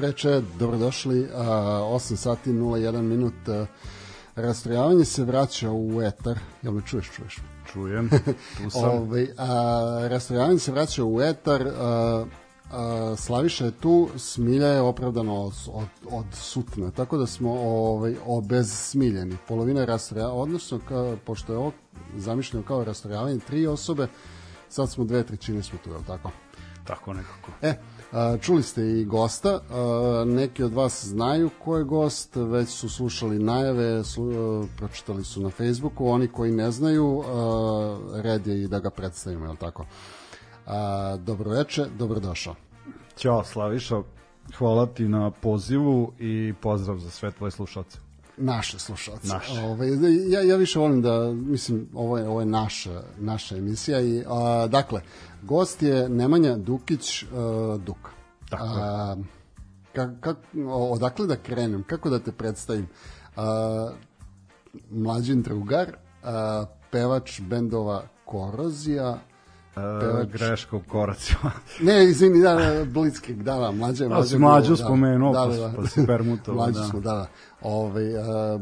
Večer, dobrodošli. A, 8 sati 01 minut. Rastrojavanje se vraća u etar. Jel me čuješ, čuješ? Čujem, tu sam. Ove, a, rastrojavanje se vraća u etar. A, a, Slaviša je tu, Smilja je opravdano od, od, od sutna, tako da smo ovaj, obezsmiljeni. Polovina rastrojavanja, odnosno, ka, pošto je ovo zamišljeno kao rastrojavanje tri osobe, sad smo dve trećine smo tu, je li tako? Tako nekako. E, čuli ste i gosta, neki od vas znaju ko je gost, već su slušali najave, slu, pročitali su na Facebooku, oni koji ne znaju, red je i da ga predstavimo, je li tako? A, dobro veče, dobrodošao. Ćao Slaviša, hvala ti na pozivu i pozdrav za sve tvoje slušalce. Naše slušalce. Naše. Ove, ja, ja više volim da, mislim, ovo je, ovo je naša, naša emisija i, a, dakle, gost je Nemanja Dukić a, Duka. Tako je. A, ka, ka, odakle da krenem, kako da te predstavim? A, mlađin drugar, a, pevač bendova Korozija, E, greška u koracima. Ne, izvini, da, da, Blitzkrieg, da, da, mlađe, Da, mlađe. si mlađu spomenuo, da, pa da, da. pa si permutovao, Mlađu da. smo, da, da. Ove, a,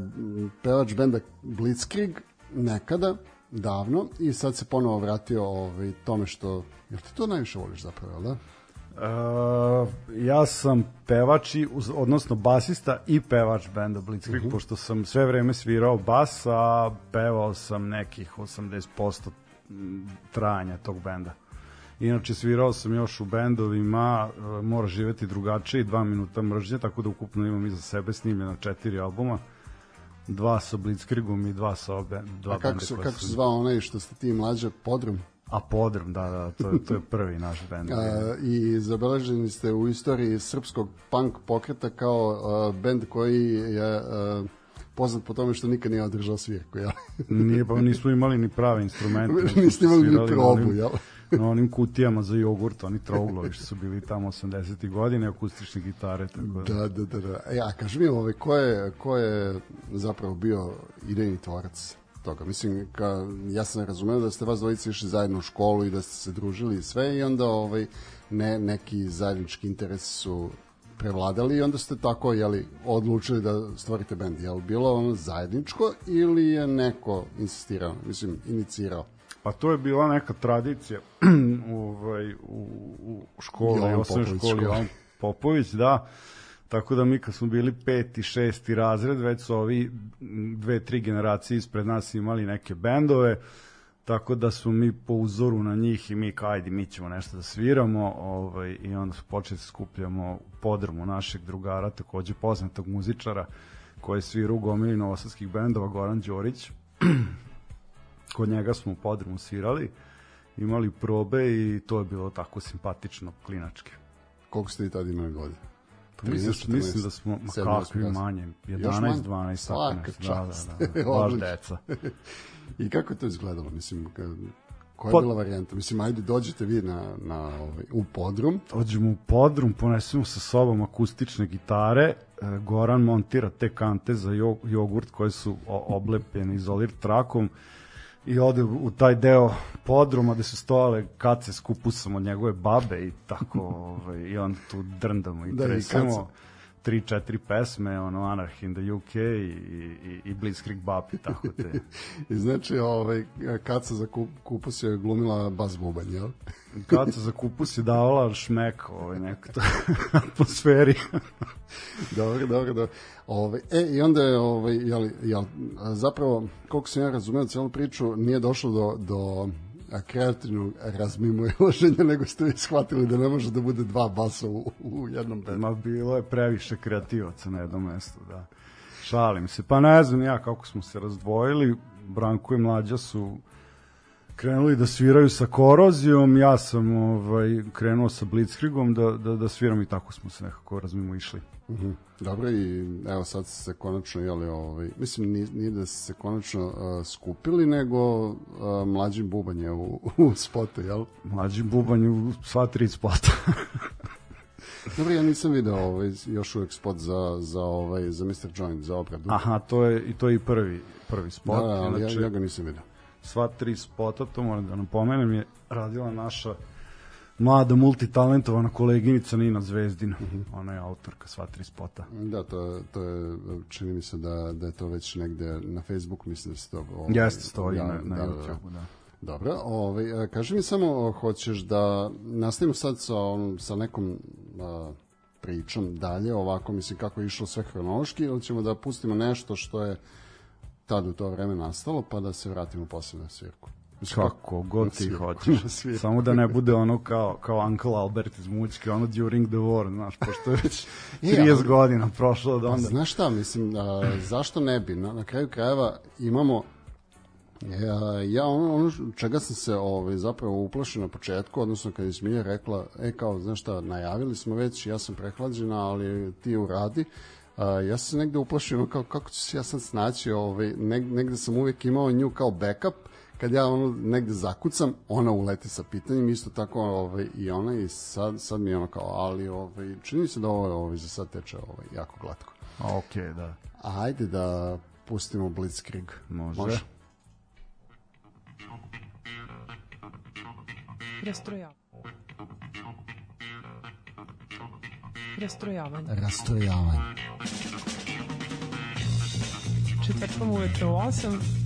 pevač benda Blitzkrieg, nekada, davno, i sad se ponovo vratio ovaj, tome što, jel ti to najviše voliš zapravo, da? E, ja sam pevač, i, odnosno basista i pevač benda Blitzkrieg, Mhm. pošto sam sve vreme svirao bas, a pevao sam nekih 80% trajanja tog benda. Inače, svirao sam još u bendovima e, Mora živeti drugačije i dva minuta mržnje, tako da ukupno imam iza sebe snimljena četiri albuma. Dva sa Blitzkriegom i dva sa obe, dva A kako se, kako se zvao onaj što ste ti mlađe, Podrum? A Podrum, da, da, to je, to je prvi naš bend. A, I zabeleženi ste u istoriji srpskog punk pokreta kao a, bend koji je a, poznat po tome što nikad nije održao svirku, jel? Nije, pa nismo imali ni prave instrumente. Niste imali ni probu, jel? Na onim kutijama za jogurt, oni trouglovi što su bili tamo 80. godine, akustične gitare, tako da. Da, da, da, da. E, a kaži mi, ovaj, ko, je, ko je zapravo bio idejni tvorac toga? Mislim, ka, ja sam razumeo da ste vas dvojice išli zajedno u školu i da ste se družili i sve i onda ovaj, ne, neki zajednički interesi su prevladali i onda ste tako jeli, odlučili da stvorite bend. Je li bilo ono zajedničko ili je neko insistirao, mislim, inicirao? Pa to je bila neka tradicija ovaj, u, u školi, Jovan Popović školi. Jovan Popović, da. Tako da mi kad smo bili peti, šesti razred, već su ovi dve, tri generacije ispred nas imali neke bendove, tako da smo mi po uzoru na njih i mi kao ajde mi ćemo nešto da sviramo ovaj, i onda su počeli da skupljamo u podrmu našeg drugara, takođe poznatog muzičara koji svira u gomili novosadskih bendova, Goran Đorić. Kod njega smo u podrumu svirali, imali probe i to je bilo tako simpatično, klinački. Koliko ste i tad imali godine? Mislim, 13, mislim da smo, ma 7, kakvi 8, manje, Još 11, manje? 12, tako Svaka nešto. Da, čast. da, da, baš Odlično. deca. I kako je to izgledalo? Mislim, koja je Pa- bila varijanta? Mislim, ajde dođete vi na, na ovaj, u podrum. Dođemo u podrum, ponesemo sa sobom akustične gitare, e, Goran montira te kante za jo- jogurt koje su oblepljene izolir trakom i ode u taj deo podruma gde su stojale kace s kupusom od njegove babe i tako ovaj, i onda tu drndamo i Da, i tresemo kaca. Tri, četiri pesme, ono Anarchy in the UK i, i, i Blitzkrieg Bap i tako te. I znači, ovaj, Kaca za kup, kupus je glumila bas bubanj, jel? Kaca za kupus je davala šmek ovaj, neko to atmosferi. dobro, dobro, dobro. Ovaj, e, i onda je, ovaj, jel, jel, zapravo, koliko sam ja razumeo celu priču, nije došlo do, do kreativnog razmimoilaženja, nego ste vi shvatili da ne može da bude dva basa u, u jednom bendu. Ma bilo je previše kreativaca na jednom mestu, da. Šalim se. Pa ne znam ja kako smo se razdvojili. Branko i Mlađa su krenuli da sviraju sa korozijom, ja sam ovaj, krenuo sa Blitzkriegom da, da, da sviram i tako smo se nekako razmimo išli. Mhm. Dobro i evo sad se konačno jeli ovaj mislim nije, nije da se konačno uh, skupili nego uh, mlađi bubanj je u, u spotu jel? Mlađi bubanj u sva tri spota. Dobro ja nisam video ovaj još uvek spot za za ovaj za Mr. Joint za obradu. Aha, to je i to je i prvi prvi spot. Da, da, ali Inače, ja, ja ga nisam video. sva tri spota, to moram da napomenem, je radila naša mlada multitalentovana koleginica Nina Zvezdina. Mhm. -huh. Ona je autorka sva tri spota. Da, to, to je, čini mi se da, da je to već negde na Facebooku, mislim da se to... Ovaj, Jeste, stoji ja, na, na da, da, YouTube, da. Dobro, ovaj, e, kaži mi samo, hoćeš da nastavimo sad sa, onom, sa nekom a, pričom dalje, ovako, mislim, kako je išlo sve hronološki, ili ćemo da pustimo nešto što je tad u to vreme nastalo, pa da se vratimo posle na svirku. Kako god ti hoćeš. Samo da ne bude ono kao, kao Uncle Albert iz Mućke, ono during the war, znaš, pošto je već E, 30 ali- godina prošlo od onda. znaš šta, mislim, a, zašto ne bi? Na, na kraju krajeva imamo Ja, ja ono, ono čega sam se ovaj, zapravo uplašio na početku, odnosno kad je Smilja rekla, e kao, znaš šta, najavili smo već, ja sam prehlađena, ali ti uradi, a, ja sam se negde uplašio, kao, kako ću se ja sad snaći, ovaj, neg, negde sam uvijek imao nju kao backup, kad ja ono negde zakucam, ona uleti sa pitanjem, isto tako ovaj, i ona i sad, sad mi je ono kao, ali ovaj, čini se da ovo ovaj, za sad teče ovaj, jako glatko. Ok, da. Ajde da pustimo Blitzkrieg. Može. Rastroja... Rastrojavanje. Rastrojavanje. Četvrtkom uveče u 8.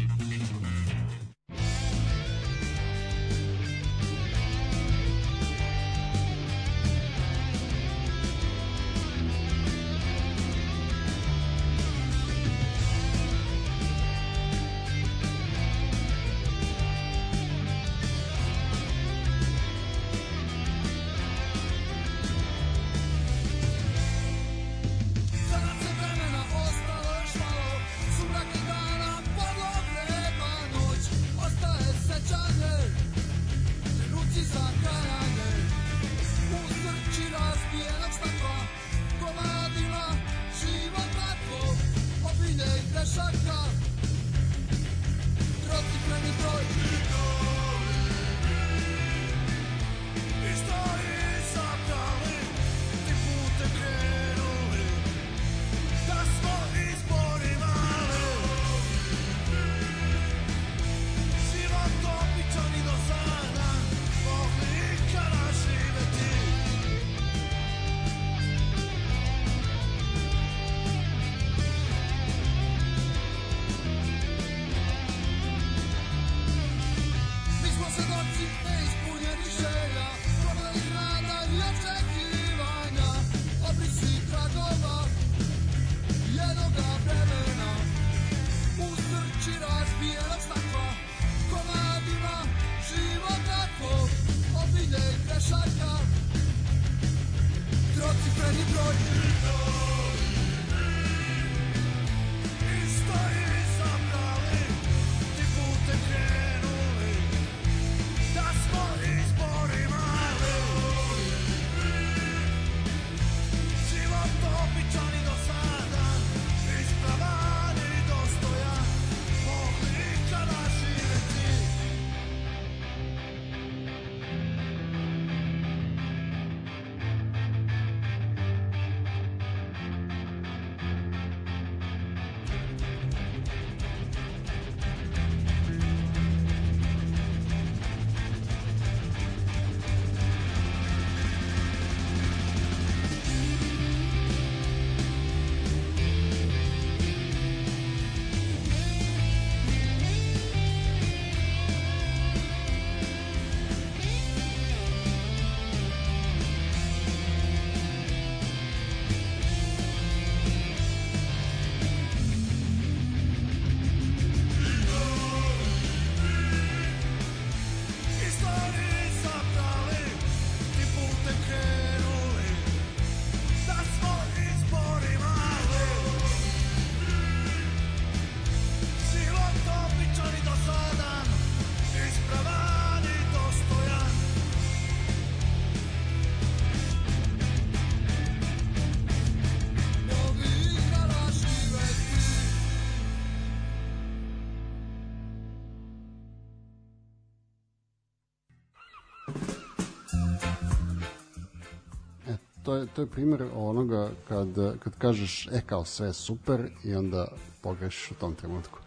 to je, to je primjer onoga kad, kad kažeš, e kao sve je super i onda pogrešiš u tom trenutku.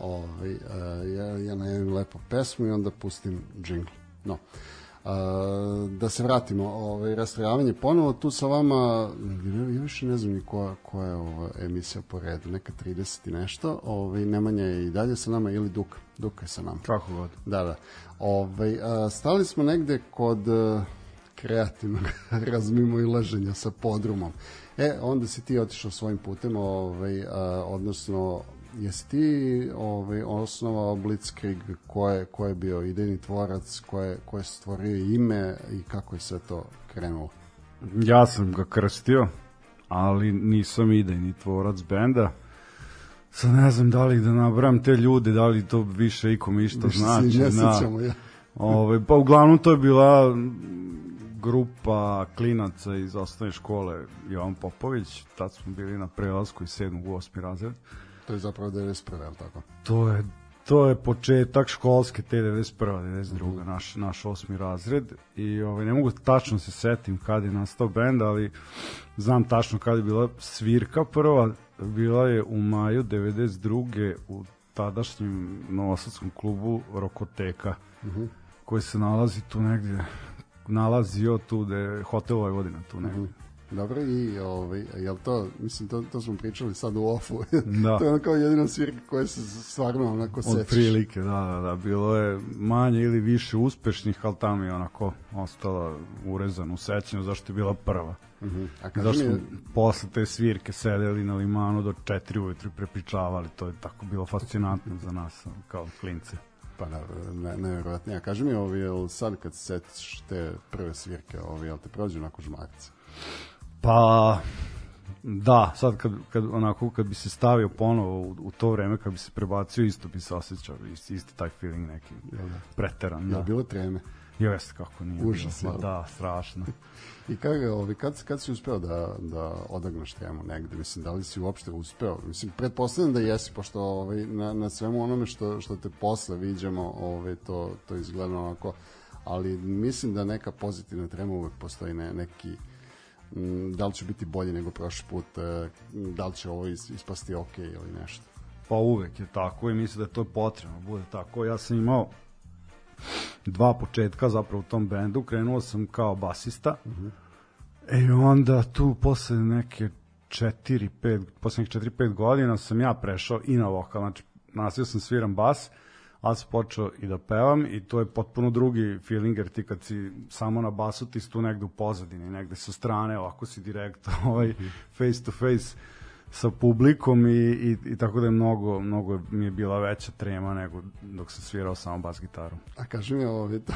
Ovaj, e, ja, ja najavim lepo pesmu i onda pustim džingl. No. A, da se vratimo, ovaj, rastrojavanje ponovo tu sa vama, ja, više ne znam ni koja, koja je ova emisija po redu, neka 30 i nešto, ovaj, Nemanja je i dalje sa nama ili Duka, Duka je sa nama. Kako god. Da, da. Ovaj, a, stali smo negde kod kreativnog razmimo i laženja sa podrumom. E, onda si ti otišao svojim putem, ovaj, a, odnosno jesi ti ovaj, osnovao Blitzkrieg, ko je, ko je bio idejni tvorac, ko je, ko je stvorio ime i kako je sve to krenulo? Ja sam ga krstio, ali nisam idejni tvorac benda. Sad ne znam da li da nabram te ljude, da li to više ikom išta Više se znači. ne da. sećamo, ja. Ove, pa uglavnom to je bila grupa klinaca iz osnovne škole Jovan Popović, tad smo bili na prelasku iz 7. u 8. razred. To je zapravo 91. je tako? To je to je početak školske te 91. 92. naš, naš osmi razred i ovaj, ne mogu tačno se setim kad je nastao bend, ali znam tačno kad je bila svirka prva, bila je u maju 92. u tadašnjem novosadskom klubu Rokoteka, koji se nalazi tu negdje, nalazio tu da je hotel Vojvodina tu negdje. Dobro, i ovaj, jel to, mislim, to, to smo pričali sad u ofu. Da. to je ono kao jedina svirka koja se stvarno onako Od sećaš. prilike, da, da, da, bilo je manje ili više uspešnih, ali tamo je onako ostala urezana u sećanju zašto je bila prva. Mhm. A kaži Zašto smo mi, posle te svirke sedeli na limanu do 4 ujutru i prepričavali, to je tako bilo fascinantno za nas kao klince. Pa da, ne, nevjerojatnije. Kaži mi, ovaj, jel sad kad se setiš te prve svirke, ovaj, jel te prođe onako žmarice? Pa da, sad kad, kad onako kad bi se stavio ponovo u, u to vreme kad bi se prebacio isto bi se osjećao isti, isti taj feeling neki Jel da? preteran. Jel Da. bilo treme? Jeste kako nije. Užas, bilo. jel? Ma Da, strašno. I kada, ovaj, kad, kad si uspeo da, da odagneš temu negde? Mislim, da li si uopšte uspeo? Mislim, pretpostavljam da jesi, pošto ovaj, na, na svemu onome što, što te posle viđamo, ovaj, to, to izgleda onako, ali mislim da neka pozitivna trema uvek postoji ne, neki m, da li će biti bolje nego prošli put, e, da li će ovo is- ispasti ok ili nešto. Pa uvek je tako i mislim da je to potrebno bude tako. Ja sam imao dva početka zapravo u tom bendu, krenuo sam kao basista. E i onda tu posle neke 4 5 posle nekih 4 5 godina sam ja prešao i na vokal. Znači nastavio sam sviram bas, ali sam počeo i da pevam i to je potpuno drugi feeling jer ti kad si samo na basu ti si tu negde u pozadini, negde sa strane, ovako si direkt ovaj, face to face sa publikom i, i, i tako da je mnogo, mnogo mi je bila veća trema nego dok sam svirao samo bas gitaru. A kaži mi, ovaj, to,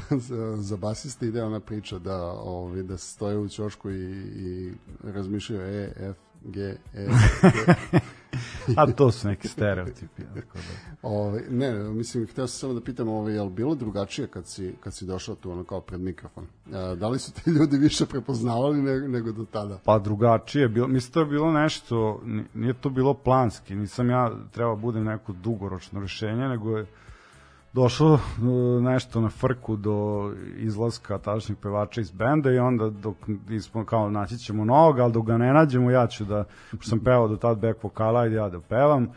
za, basiste ide ona priča da, ovaj, da stoje u ćošku i, i razmišljaju E, F, G, E, G. A to su neki stereotipi. Tako da. Ovaj, ne, mislim, hteo sam samo da pitam, ovaj, je li bilo drugačije kad si, kad si došao tu ono kao pred mikrofon? A, da li su ti ljudi više prepoznavali nego, nego do tada? Pa drugačije je bilo, mislim to je bilo nešto, ni- nije to bilo planski, nisam ja trebao da budem neko dugoročno rešenje, nego je došlo e, nešto na frku do izlaska tadašnjeg pevača iz benda i onda dok smo kao naći ćemo novog, ali dok ga ne nađemo ja ću da, pošto sam pevao do tad back vokala, ajde ja da pevam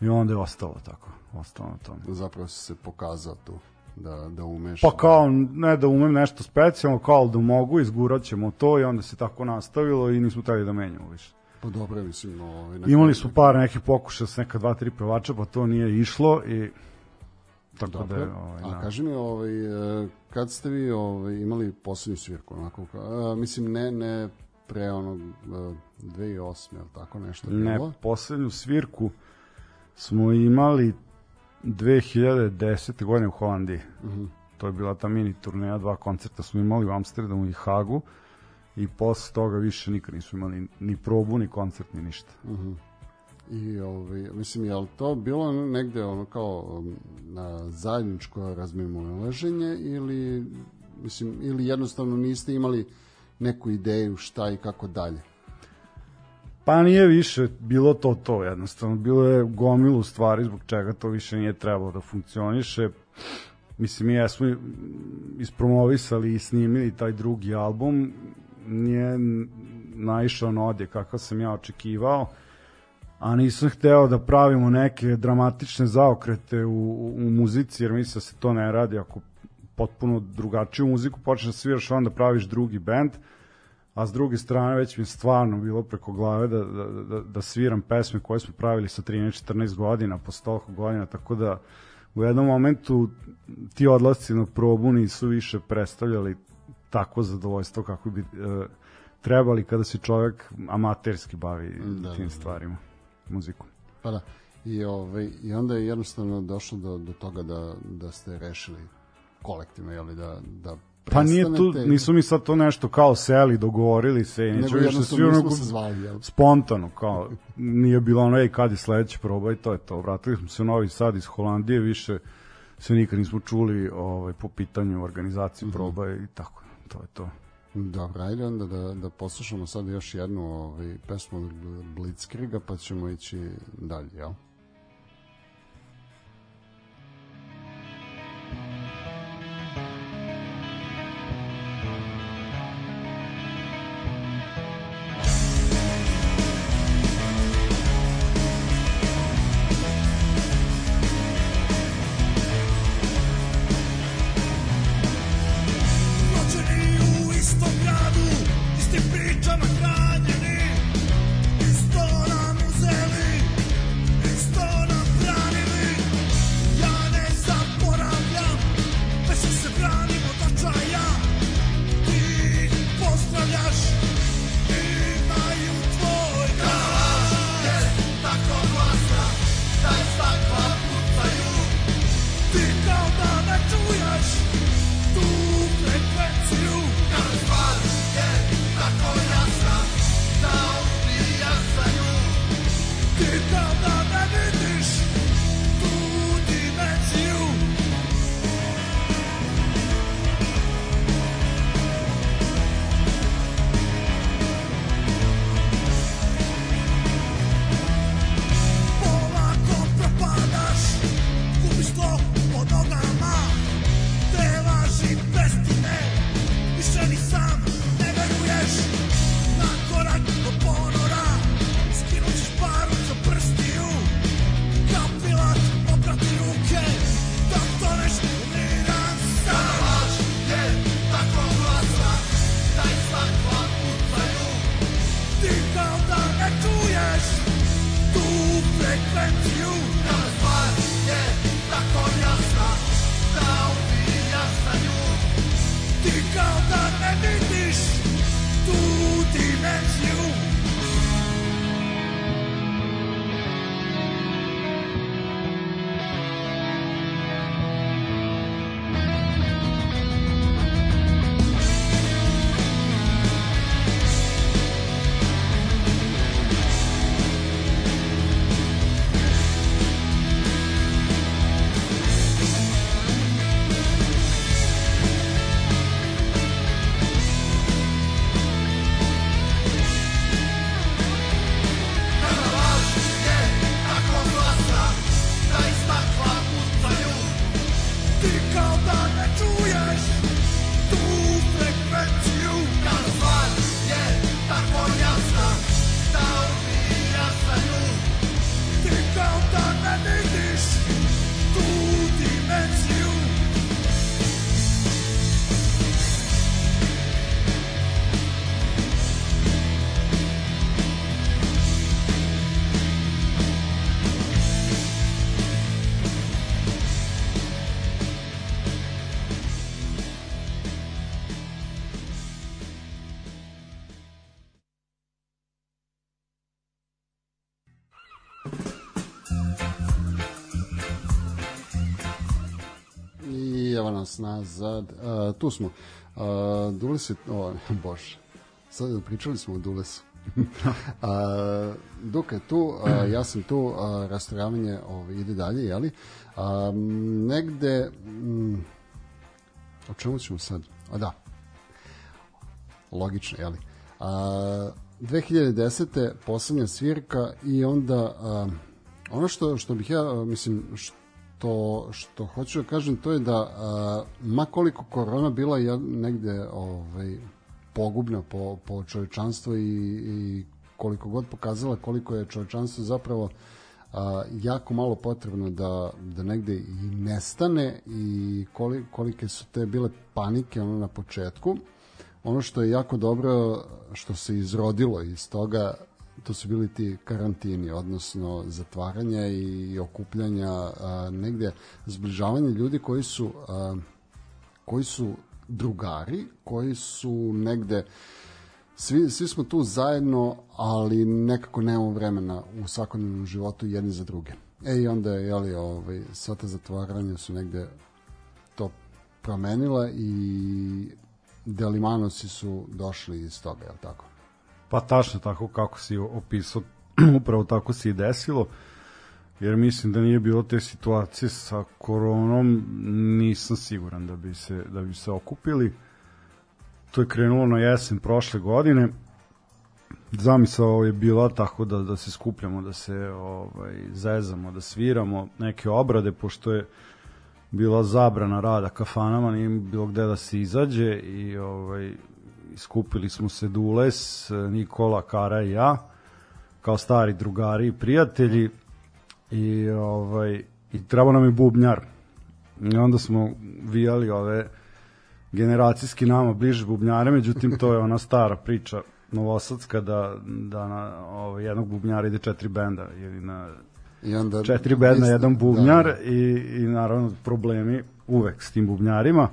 i onda je ostalo tako, ostalo na tome. Zapravo si se pokazao tu da, da umeš. Pa kao, ne da umem nešto specijalno, kao da mogu, izgurat ćemo to i onda se tako nastavilo i nismo trebali da menjamo više. Pa dobro, mislim, ovaj, Imali su par nekih pokušaja s neka dva, tri pevača, pa to nije išlo i tako Dobro. da ovaj, A da. kaži mi, ovaj, kad ste vi ovaj, imali poslednju svirku, onako, a, mislim, ne, ne pre onog e, 2008. ili tako nešto je Ne, bilo? poslednju svirku smo imali 2010. godine u Holandiji. Mhm. To je bila ta mini turneja, dva koncerta smo imali u Amsterdamu i Hagu i posle toga više nikad nismo imali ni probu, ni koncert, ni ništa. I ovaj, mislim, je li to bilo negde ono kao um, na zajedničko razmimoilaženje ili, mislim, ili jednostavno niste imali neku ideju šta i kako dalje? Pa nije više bilo to to jednostavno. Bilo je gomilu stvari zbog čega to više nije trebalo da funkcioniše. mislim mi jesmo ispromovisali i snimili taj drugi album nije naišao na odje kakav sam ja očekivao a nisam hteo da pravimo neke dramatične zaokrete u, u, muzici jer mislim da se to ne radi ako potpuno drugačiju muziku počneš da sviraš onda praviš drugi bend a s druge strane već mi je stvarno bilo preko glave da, da, da, da sviram pesme koje smo pravili sa 13-14 godina, po toliko godina, tako da u jednom momentu ti odlasci na probu nisu više predstavljali tako zadovoljstvo kako bi e, trebali kada se čovek amaterski bavi Da, da, tim da. stvarima, muzikom. Pa da. I, ovaj, I onda je jednostavno došlo do, do toga da, da ste rešili kolektivno, jeli, da, da Pa nije tu, nisu mi sad to nešto kao seli, dogovorili se i nego neću više svi ono se zvali, jel? spontano, kao nije bilo ono, ej, kad je sledeća proba i to je to. Vratili smo se u Novi Sad iz Holandije, više se nikad nismo čuli ovaj, po pitanju organizacije proba i tako, to je to. Dobro, ajde onda da, da poslušamo sad još jednu ovaj, pesmu od Blitzkriga, pa ćemo ići dalje, jel? Rođeni nas nazad. Uh, tu smo. Uh, Dules je... O, bože. Sad pričali smo o Dulesu. uh, Duka je tu, uh, ja sam tu, uh, rastrojavanje ovaj, ide dalje, jeli? Um, negde... Mm, o čemu ćemo sad? A da, logično, jeli? A, 2010. poslednja svirka i onda a, ono što, što bih ja, a, mislim, što što, što hoću da kažem to je da a, ma koliko korona bila je negde ovaj, pogubna po, po čovečanstvo i, i koliko god pokazala koliko je čovečanstvo zapravo a, jako malo potrebno da, da negde i nestane i koli, kolike su te bile panike ono na početku. Ono što je jako dobro što se izrodilo iz toga to su bili ti karantini, odnosno zatvaranja i okupljanja a, negde zbližavanje ljudi koji su a, koji su drugari, koji su negde svi, svi smo tu zajedno, ali nekako nemamo vremena u svakodnevnom životu jedni za druge. E i onda je, jeli, ovaj, sva ta zatvaranja su negde to promenila i delimanosi su došli iz toga, je tako? Pa tačno tako kako si opisao, upravo tako se i desilo, jer mislim da nije bilo te situacije sa koronom, nisam siguran da bi se, da bi se okupili. To je krenulo na jesen prošle godine, zamisao je bila tako da, da se skupljamo, da se ovaj, zezamo, da sviramo neke obrade, pošto je bila zabrana rada kafanama, nije bilo gde da se izađe i ovaj, skupili smo se Dules, Nikola, Kara i ja, kao stari drugari i prijatelji i, ovaj, i treba nam je bubnjar. I onda smo vijali ove generacijski nama bliže bubnjare, međutim to je ona stara priča novosadska da, da na ovaj, jednog bubnjara ide četiri benda ili na I onda, četiri benda, jedan bubnjar Da, da. i, i naravno problemi uvek s tim bubnjarima.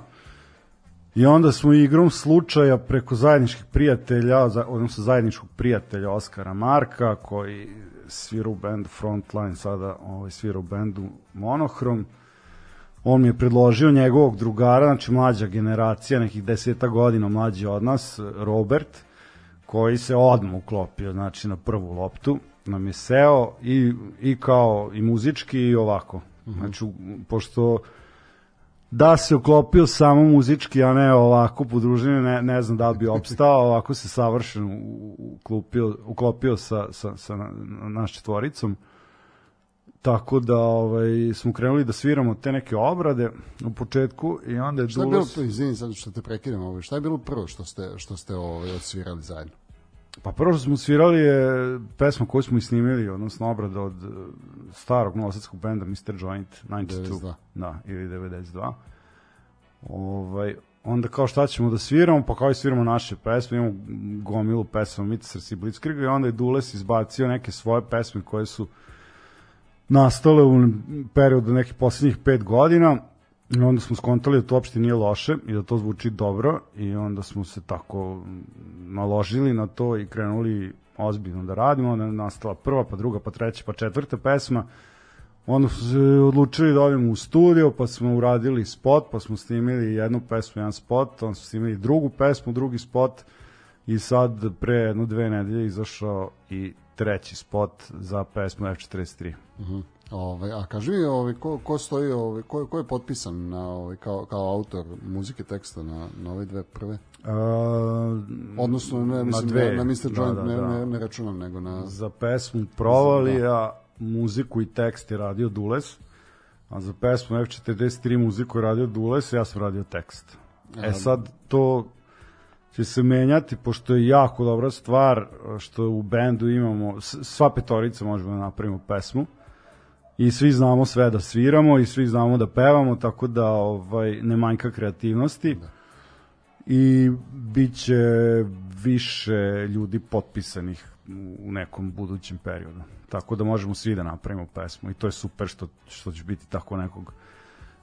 I onda smo igrom slučaja preko zajedničkih prijatelja, odnosno zajedničkog prijatelja Oskara Marka, koji svira u bendu Frontline, sada ovaj, svira u bendu Monohrom. On mi je predložio njegovog drugara, znači mlađa generacija, nekih deseta godina mlađi od nas, Robert, koji se odmah uklopio, znači na prvu loptu, nam je seo i, i kao i muzički i ovako. Znači, u- pošto da se uklopio samo muzički, a ne ovako po družini, ne, ne znam da li bi opstao, ovako se savršeno uklopio, uklopio sa, sa, sa na, naš četvoricom. Tako da ovaj, smo krenuli da sviramo te neke obrade u početku i onda je Šta je bilo, Dulos... izvini sad što te prekidam, ovaj, šta je bilo prvo što ste, što ste ovaj, odsvirali zajedno? Pa prvo što smo svirali je pesma koju smo i snimili, odnosno obrada od eh, starog novosadskog benda Mr. Joint 92. 92. Da, ili 92. Ovaj, onda kao šta ćemo da sviramo, pa kao i sviramo naše pesme, imamo gomilu pesma Mitisars i Blitzkriga i onda je Dules izbacio neke svoje pesme koje su nastale u periodu nekih poslednjih pet godina i onda smo skontali da to uopšte nije loše i da to zvuči dobro i onda smo se tako naložili na to i krenuli ozbiljno da radimo, onda je nastala prva, pa druga, pa treća, pa četvrta pesma. Onda smo se odlučili da odemo u studio, pa smo uradili spot, pa smo snimili jednu pesmu, jedan spot, onda smo snimili drugu pesmu, drugi spot i sad pre jedno dve nedelje izašao i treći spot za pesmu F43. Ovaj, a kaži mi, ovaj, ko, ko stoji, ovaj, ko, ko je potpisan na, ovaj, kao, kao autor muzike teksta na, na ove dve prve? Uh, Odnosno, ne, mislim, na, dve. na Mr. Da, Joint da, ne, da. ne, ne računam, nego na... Za pesmu Provalija muziku i tekst je radio Dules, a za pesmu F43 muziku je radio Dules, ja sam radio tekst. E sad to će se menjati, pošto je jako dobra stvar što u bendu imamo, sva petorica možemo da napravimo pesmu i svi znamo sve da sviramo i svi znamo da pevamo, tako da ovaj ne manjka kreativnosti. I bit će više ljudi potpisanih u nekom budućem periodu. Tako da možemo svi da napravimo pesmu i to je super što, što će biti tako nekog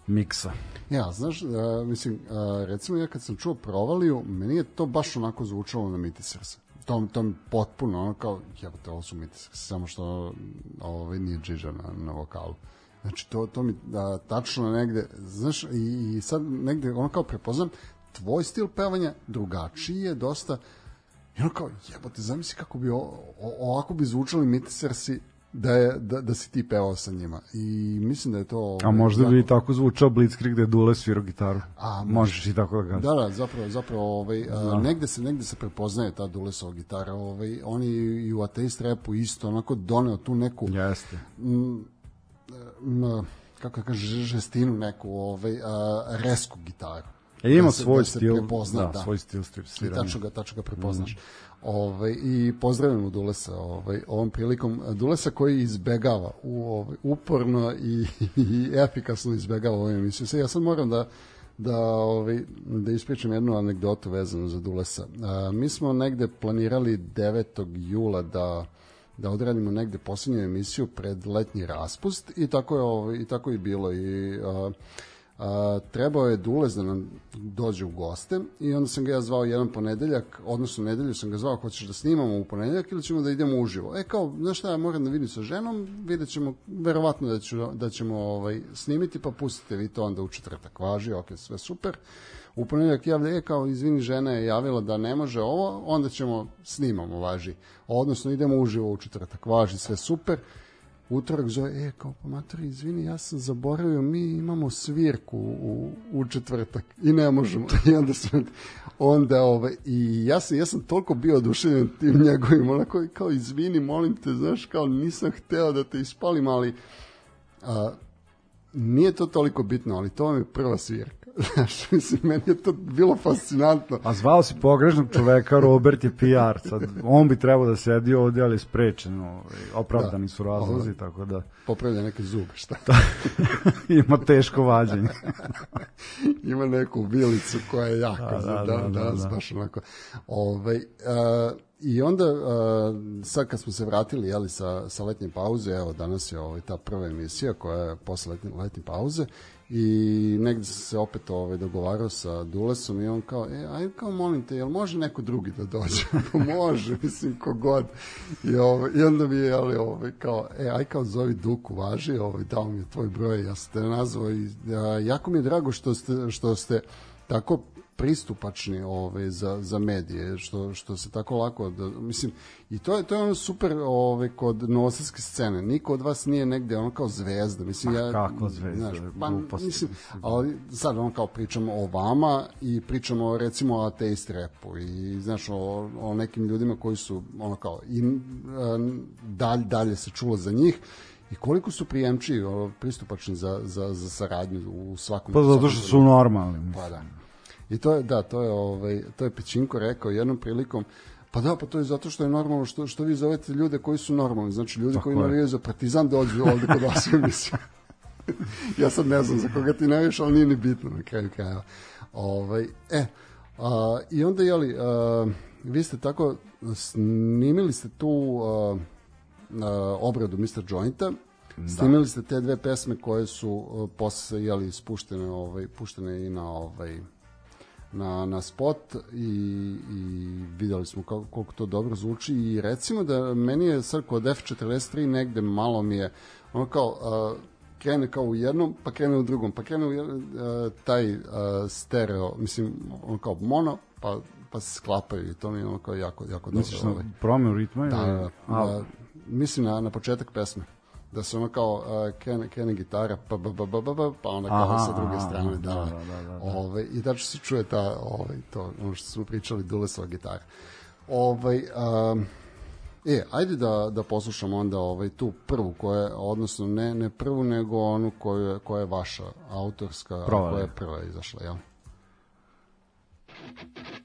miksa. Ja, znaš, a, mislim, a, recimo ja kad sam čuo provaliju, meni je to baš onako zvučalo na Mitisers. To, to mi potpuno, ono kao, jebote, ovo su samo što ovaj, nije Džiđa na, na vokalu. Znači, to, to mi a, tačno negde, znaš, i, i sad negde, ono kao prepoznam, tvoj stil pevanja drugačiji je dosta, i ono kao, jebote, zamisli kako bi o, o, ovako bi zvučali Mitisersi da, je, da, da si ti pevao sa njima. I mislim da je to... A ovaj, možda bi jako- tako zvučao Blitzkrieg gde je Dule svirao gitaru. A, Možeš i tako da kažeš. Da, da, zapravo, zapravo ovaj, a, negde, se, negde se prepoznaje ta Dulesova gitara. Ovaj, on je i u ateist repu isto onako doneo tu neku, Jeste. m, kako da kažem, žestinu neku, ovaj, a, resku gitaru. E, ima Da se- svoj da stil, prepozna, da, svoj stil strip I sviranja. tačno ga, tačno ga prepoznaš. Ovaj, I pozdravljamo Dulesa ovaj, ovom prilikom. Dulesa koji izbegava u, ovaj, uporno i, i efikasno izbegava ovu emisiju. Sad, ja sad moram da da ovaj da ispričam jednu anegdotu vezanu za Dulesa. A, mi smo negde planirali 9. jula da da odradimo negde posljednju emisiju pred letnji raspust i tako je ovaj i tako je bilo i a, a, trebao je Dulez da nam dođe u goste i onda sam ga ja zvao jedan ponedeljak, odnosno nedelju sam ga zvao, hoćeš da snimamo u ponedeljak ili ćemo da idemo uživo. E kao, znaš šta, ja moram da vidim sa ženom, vidjet ćemo, verovatno da, ću, da ćemo ovaj, snimiti, pa pustite vi to onda u četvrtak. Važi, ok, sve super. U ponedeljak javlja, e kao, izvini, žena je javila da ne može ovo, onda ćemo snimamo, važi. Odnosno, idemo uživo u četvrtak. Važi, sve super utorak zove, e, kao pa matori, izvini, ja sam zaboravio, mi imamo svirku u, u četvrtak i ne možemo. I onda sam, onda, ovaj, i ja sam, ja sam toliko bio oduševljen tim njegovim, onako, kao, izvini, molim te, znaš, kao, nisam hteo da te ispalim, ali a, nije to toliko bitno, ali to vam je prva svirka. Znaš, mislim, meni je to bilo fascinantno. A zvao si pogrešnog čoveka, Robert je PR. Sad, on bi trebao da sedi ovde, ali sprečen. Ovaj, opravdani su razlozi, tako da Popravlja neke zube, šta? ima teško vađenje. ima neku bilicu koja je jako Da, da, da, da, da, da, da, da. baš onako. Ovaj, uh, I onda, uh, sad kad smo se vratili jeli, sa, sa letnje pauze, evo danas je ovaj, ta prva emisija koja je posle letnje, letnje pauze i negde sam se opet ovaj, dogovarao sa Dulesom i on kao, e, aj kao molim te, jel može neko drugi da dođe? Pa može, mislim, kogod. I, ovaj, I onda mi je, jeli, ovaj, kao, e, aj kao zovi Duku, važi, ovaj, dao mi je tvoj broj, ja sam te nazvao i a, jako mi je drago što ste, što ste tako pristupačni ove za za medije što što se tako lako da, mislim i to je to je ono super ove kod novosadske scene niko od vas nije negde ono kao zvezda mislim ja kakva zvezda, pa, gluposti, mislim ali sad ono kao pričamo o vama i pričamo recimo o ateist repu i znaš o, o nekim ljudima koji su ono kao i e, dalje se čulo za njih i koliko su prijemčivi, pristupačni za, za, za saradnju u svakom Pa zato što su normalni. Pa da. I to je, da, to je, ovaj, to je Pećinko rekao jednom prilikom, pa da, pa to je zato što je normalno što, što vi zovete ljude koji su normalni, znači ljudi Tako koji navijaju za partizan dođu ovde kod vas u emisiju. ja sad ne znam za koga ti navijaš, ali nije ni bitno na kraju krajeva. Ovaj, e, a, i onda, jeli, a, vi ste tako, snimili ste tu a, a, obradu Mr. Jointa, snimili ste te dve pesme koje su a, posle jeli, spuštene, ovaj, puštene i na ovaj, na, na spot i, i videli smo kako, koliko to dobro zvuči i recimo da meni je sad kod F43 negde malo mi je ono kao a, krene kao u jednom, pa krene u drugom, pa krene u jednom, a, taj a, stereo, mislim, ono kao mono, pa, pa se sklapaju i to mi je ono kao jako, jako dobro. Misliš na ovaj. promenu ritma? Da, da, da. A, A, mislim na, na početak pesme da se ono kao uh, krene, krene gitara pa, pa, pa, pa, pa, pa, pa onda kao Aha, sa druge strane aha, da, da, da, da, da. Ovaj, i tačno se čuje ta ovaj, to, ono što smo pričali Dulesova gitara ovaj, um, E, ajde da, da poslušamo onda ovaj, tu prvu koja je, odnosno ne, ne prvu, nego onu koju je, koja je vaša autorska, a Provale. koja je prva izašla, jel? Suočen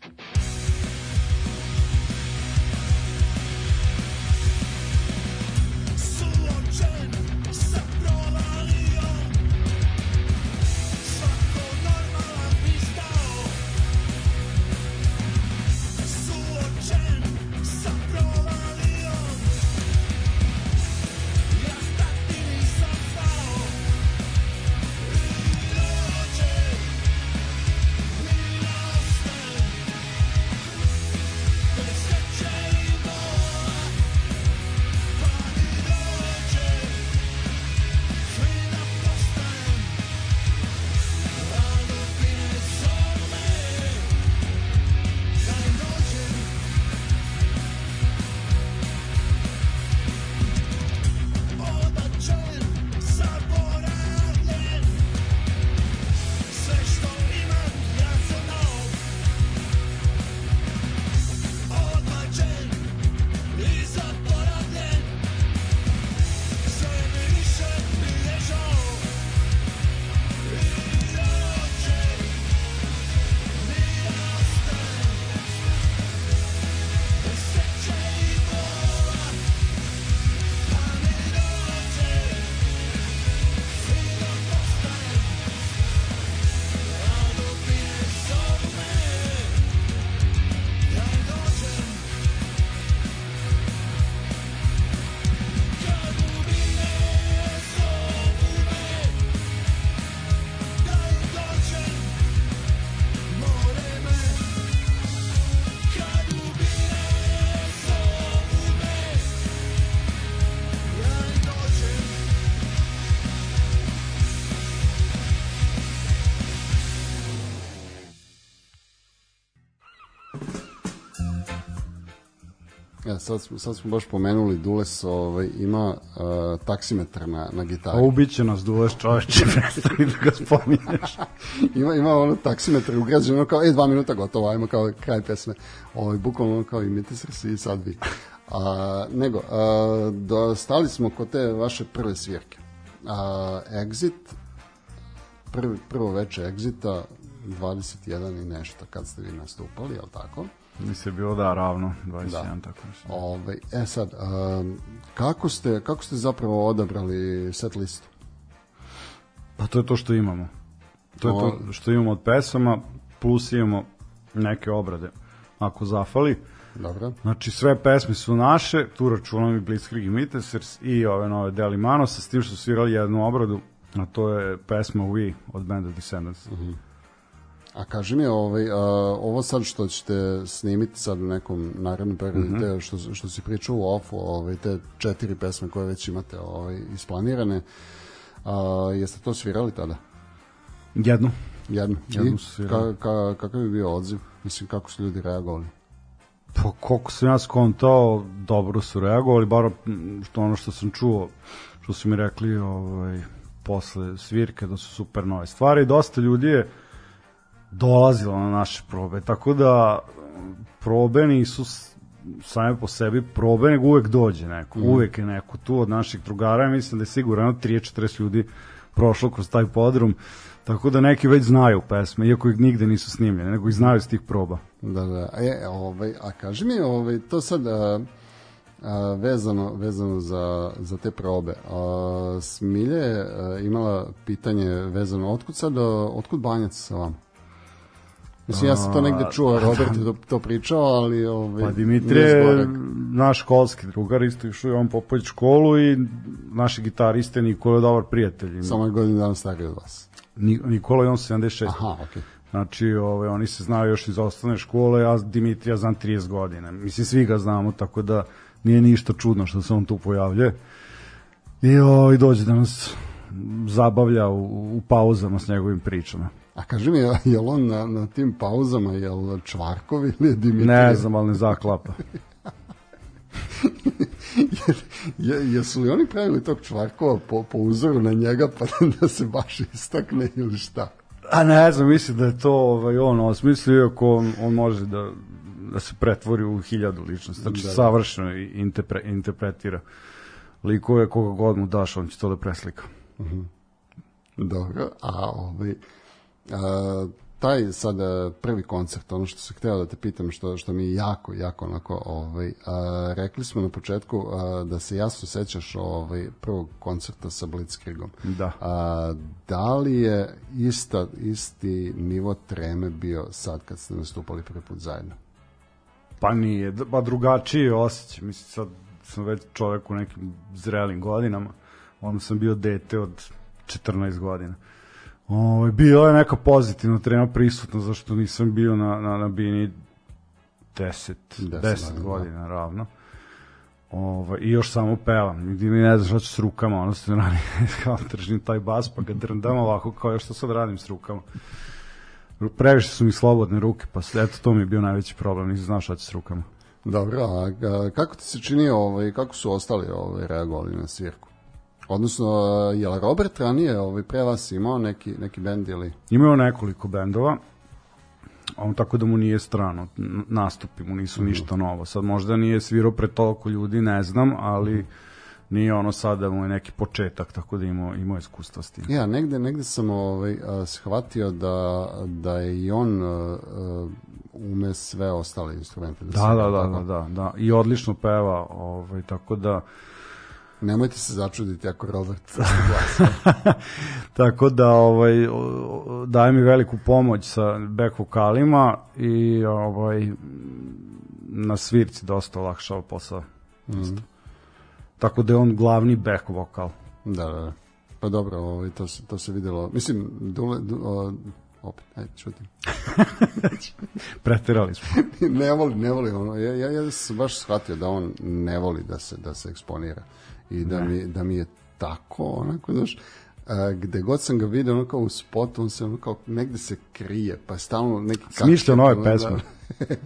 sad, sad smo baš pomenuli Dules, ovaj, ima uh, taksimetar na, na A gitari. ubiće nas duvaš čoveče, prestani da ga spominješ. ima, ima ono taksimetar ugrađen, ono kao, e, dva minuta gotovo, ajmo kao kraj pesme. Ovaj, bukvalno ono kao imite srsi i sad vi. A, nego, a, do, stali smo kod te vaše prve svirke. A, exit, prvi, prvo veče Exita, 21 i nešto kad ste vi nastupali, jel tako? Mislim je bilo da ravno, 21 Da. tako nešto. Ovaj, e sad, um, kako, ste, kako ste zapravo odabrali set listu? Pa to je to što imamo. To je to što imamo od pesama, plus imamo neke obrade. Ako zafali, Dobro. Znači sve pesme su naše, tu računam i Blitzkrieg Mitesers i ove nove Deli Manosa, s tim što su svirali jednu obradu, a to je pesma We od banda Descendants. A kaži mi, ovaj, a, ovo sad što ćete snimiti sad u nekom narednom periodu, Mhm. te što, što si pričao u ofu, ovaj, te četiri pesme koje već imate ovaj, isplanirane, a, jeste to svirali tada? Jednu. Jednu. Jednu I ka, ka, kakav je bio odziv? Mislim, kako su ljudi reagovali? Pa koliko sam ja skontao, dobro su reagovali, bar mm, što ono što sam čuo, što su mi rekli ovaj, posle svirke da su super nove stvari. Dosta ljudi je dolazilo na naše probe, tako da mm, probe nisu same po sebi probe, nego uvek dođe neko. Uvek je neko tu od naših drugara, mislim da je sigurno 30-40 ljudi prošlo kroz taj podrum, tako da neki već znaju pesme, iako ih nigde nisu snimljene, nego ih znaju s tih proba. Da, da. E, ovaj, a kaži mi, ovaj, to sad a, a, vezano, vezano za, za te probe. A, Smilje je a, imala pitanje vezano, otkud sad, a, otkud banjac sa vama? Mislim, ja sam to negde čuo, Robert je to, to pričao, ali... Ovaj, Pa Dimitrije naš školski drugar, isto išao je on popođi školu i naši gitariste Nikola je dobar prijatelj. Samo je godinu dana stariji od vas. Ni- Nikola je on 76. Aha, okej. Znači, ove, oni se znaju još iz osnovne škole, ja Dimitrija znam 30 godina. Mislim, svi ga znamo, tako da nije ništa čudno što se on tu pojavljuje. I ovaj, dođe da nas zabavlja u, u pauzama s njegovim pričama. A kaži mi, je li on na, na tim pauzama, je li Čvarkov ili je Dimitrije? Ne znam, ali ne zaklapa. Je, jesu li oni pravili tog Čvarkova po, po uzoru na njega, pa da se baš istakne ili šta? A ne znam, mislim da je to ovaj, on osmislio, iako on, on može da, da se pretvori u hiljadu ličnosti. Znači, Da, da. savršeno interpre, interpretira likove koga god mu daš, on će to da preslika. Dobro, a ovaj, a, taj sada prvi koncert, ono što sam hteo da te pitam, što, što mi je jako, jako onako, ovaj, a, rekli smo na početku a, da se jasno sećaš ovaj, prvog koncerta sa Blitzkriegom. Da. A, da li je ista, isti nivo treme bio sad kad ste nastupali prvi put zajedno? Pa nije, pa drugačiji je osjećaj. Mislim, sad sam već čovek u nekim zrelim godinama. Onda sam bio dete od 14 godina. Ovo, bio je neka pozitivna trema prisutna, zašto nisam bio na, na, na bini 10, 10, Deset godina, godina ravno. Ovo, I još samo pevam. Nigdje mi ne znaš šta ću s rukama, ono se radi, kao držim taj bas, pa ga drndam ovako, kao još što sad radim s rukama. Previše su mi slobodne ruke, pa eto to mi je bio najveći problem, nisam znao šta ću s rukama. Dobro, a, a kako ti se čini, ovaj, kako su ostali ovaj, reagovali na svirku? Odnosno, a, je li Robert ranije ovaj, pre vas imao neki, neki bend ili... Imao nekoliko bendova, on tako da mu nije strano, nastupi mu nisu ništa novo. Sad možda nije svirao pred toliko ljudi, ne znam, ali nije ono sad da mu je neki početak, tako da imao, imao iskustva s tim. Ja, negde, negde sam ovaj, shvatio da, da je i on a, ume sve ostale instrumente. Da, da, da, tako? da, da, da. I odlično peva, ovaj, tako da Nemojte se začuditi ako Robert tako da ovaj daje mi veliku pomoć sa back vokalima i ovaj na svirci dosta olakšava posao. Mhm. Tako da je on glavni back vokal. da, da, da. Pa dobro, ovaj, to, se, to se videlo. Mislim, dule, du, o, opet, ajde, čutim. Preterali smo. ne voli, ne voli ono. Ja, ja, ja sam baš shvatio da on ne voli da se, da se eksponira. I da mi, da mi je tako, onako, znaš, a, gde god sam ga vidio, ono kao u spotu, on se ono kao negde se krije, pa stalno neki... Smišlja nove da, pesme.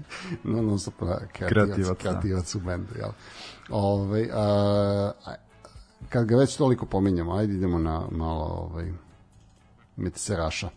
no, no, stop, da, kreativac, Kreativac, da. kreativac u bendu, jel? Ove, a, a, kad ga već toliko pominjamo, ajde idemo na malo ovaj, Metseraša.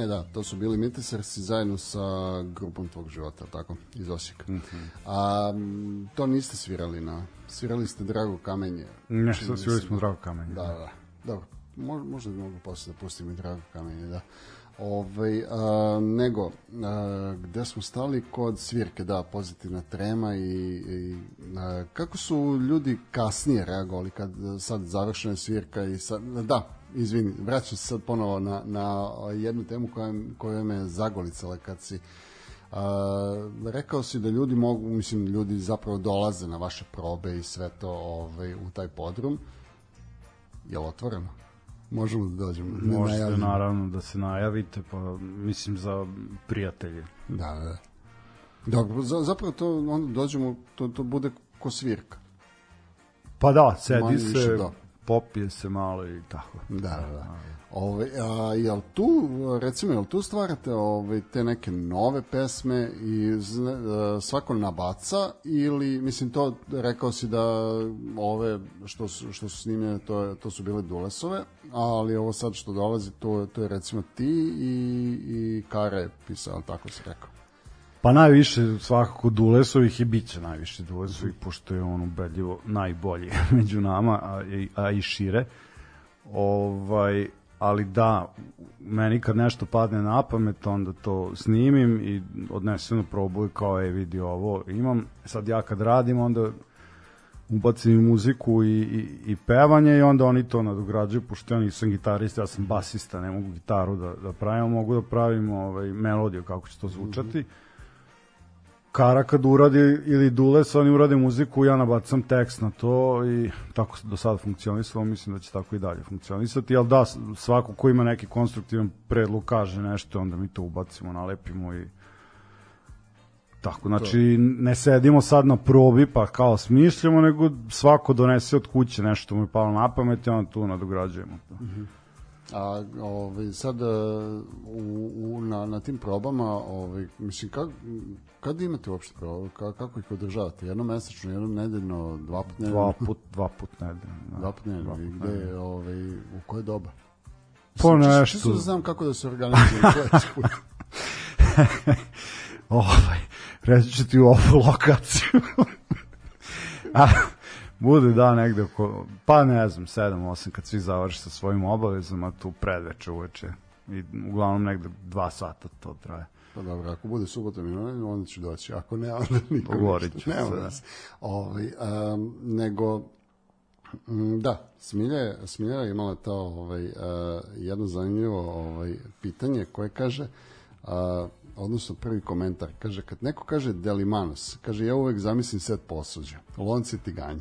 E da, to su bili Mitesersi zajedno sa grupom tvog života, tako, iz Osijeka. A m, to niste svirali na... Svirali ste Drago Kamenje. Ne, mi svirali smo Drago Kamenje. Da, da. Dobro, Mo, možda bi mogu posle da pustim i Drago Kamenje, da. Ove, a, nego, a, gde smo stali kod svirke, da, pozitivna trema i, i a, kako su ljudi kasnije reagovali kad a, sad završena je svirka i sad, da, izvini, vraćam se sad ponovo na, na jednu temu koja, koja me zagolicala kad si a, rekao si da ljudi mogu, mislim, ljudi zapravo dolaze na vaše probe i sve to ovaj, u taj podrum. Je li otvoreno? Možemo da dođemo. Ne Možete najavljeno. naravno da se najavite, pa mislim za prijatelje. Da, da, da. Dobro, za, zapravo to onda dođemo, to, to bude ko svirka. Pa da, sedi Manje se, da. Popije se malo i tako. Da, da, da. Ove, a, jel tu, recimo, jel tu stvarate ove, te neke nove pesme i zna, a, svako nabaca ili, mislim, to rekao si da ove što su, što su snimljene, to, je- to su bile Dulesove, ali ovo sad što dolazi, to, to je recimo ti i, i Kara je pisao, tako si rekao. Pa najviše svakako Dulesovih i bit će najviše Dulesovih, pošto je on ubedljivo najbolji među nama, a, a i šire. Ovaj, ali da, meni kad nešto padne na pamet, onda to snimim i odnesem na probu i kao, je vidi ovo imam. Sad ja kad radim, onda ubacim muziku i, i, i pevanje i onda oni to nadograđuju, pošto ja nisam gitarista, ja sam basista, ne mogu gitaru da, da pravim, mogu da pravim ovaj, melodiju kako će to zvučati. Kara kad uradi ili Dules, oni urade muziku, ja nabacam tekst na to i tako do sada funkcionisalo, mislim da će tako i dalje funkcionisati, ali da, svako ko ima neki konstruktivan predlog kaže nešto, onda mi to ubacimo, nalepimo i tako. Znači, ne sedimo sad na probi pa kao smišljamo, nego svako donese od kuće nešto mu je palo na pamet i onda tu nadograđujemo to. A ovaj, sad e, u, u, na, na tim probama, ovaj, mislim, kak, kad imate uopšte probe? Ka, kako ih održavate? Jedno mesečno, jedno nedeljno, dva put nedeljno? Dva put, dva put nedeljno. Da. Dva put nedeljno. I gde, ovaj, u koje doba? Po nešto. Čisto da znam kako da se organizuju sledeći put. ovaj, reći ću ti u ovu lokaciju. A, bude da negde oko, pa ne znam, 7-8 kad svi završi sa svojim obavezama, tu predveče uveče. I uglavnom negde dva sata to traje. Pa dobro, ako bude subotom i onda ću doći. Ako ne, onda nikom Pogovorit ništa. ću Nema se. Ovaj, um, nego, mm, da, Smilja, je- Smilja je imala to ovaj, uh, jedno zanimljivo ovaj, pitanje koje kaže, uh, odnosno prvi komentar, kaže, kad neko kaže Delimanos, kaže, ja uvek zamislim set posuđa, lonci tiganji.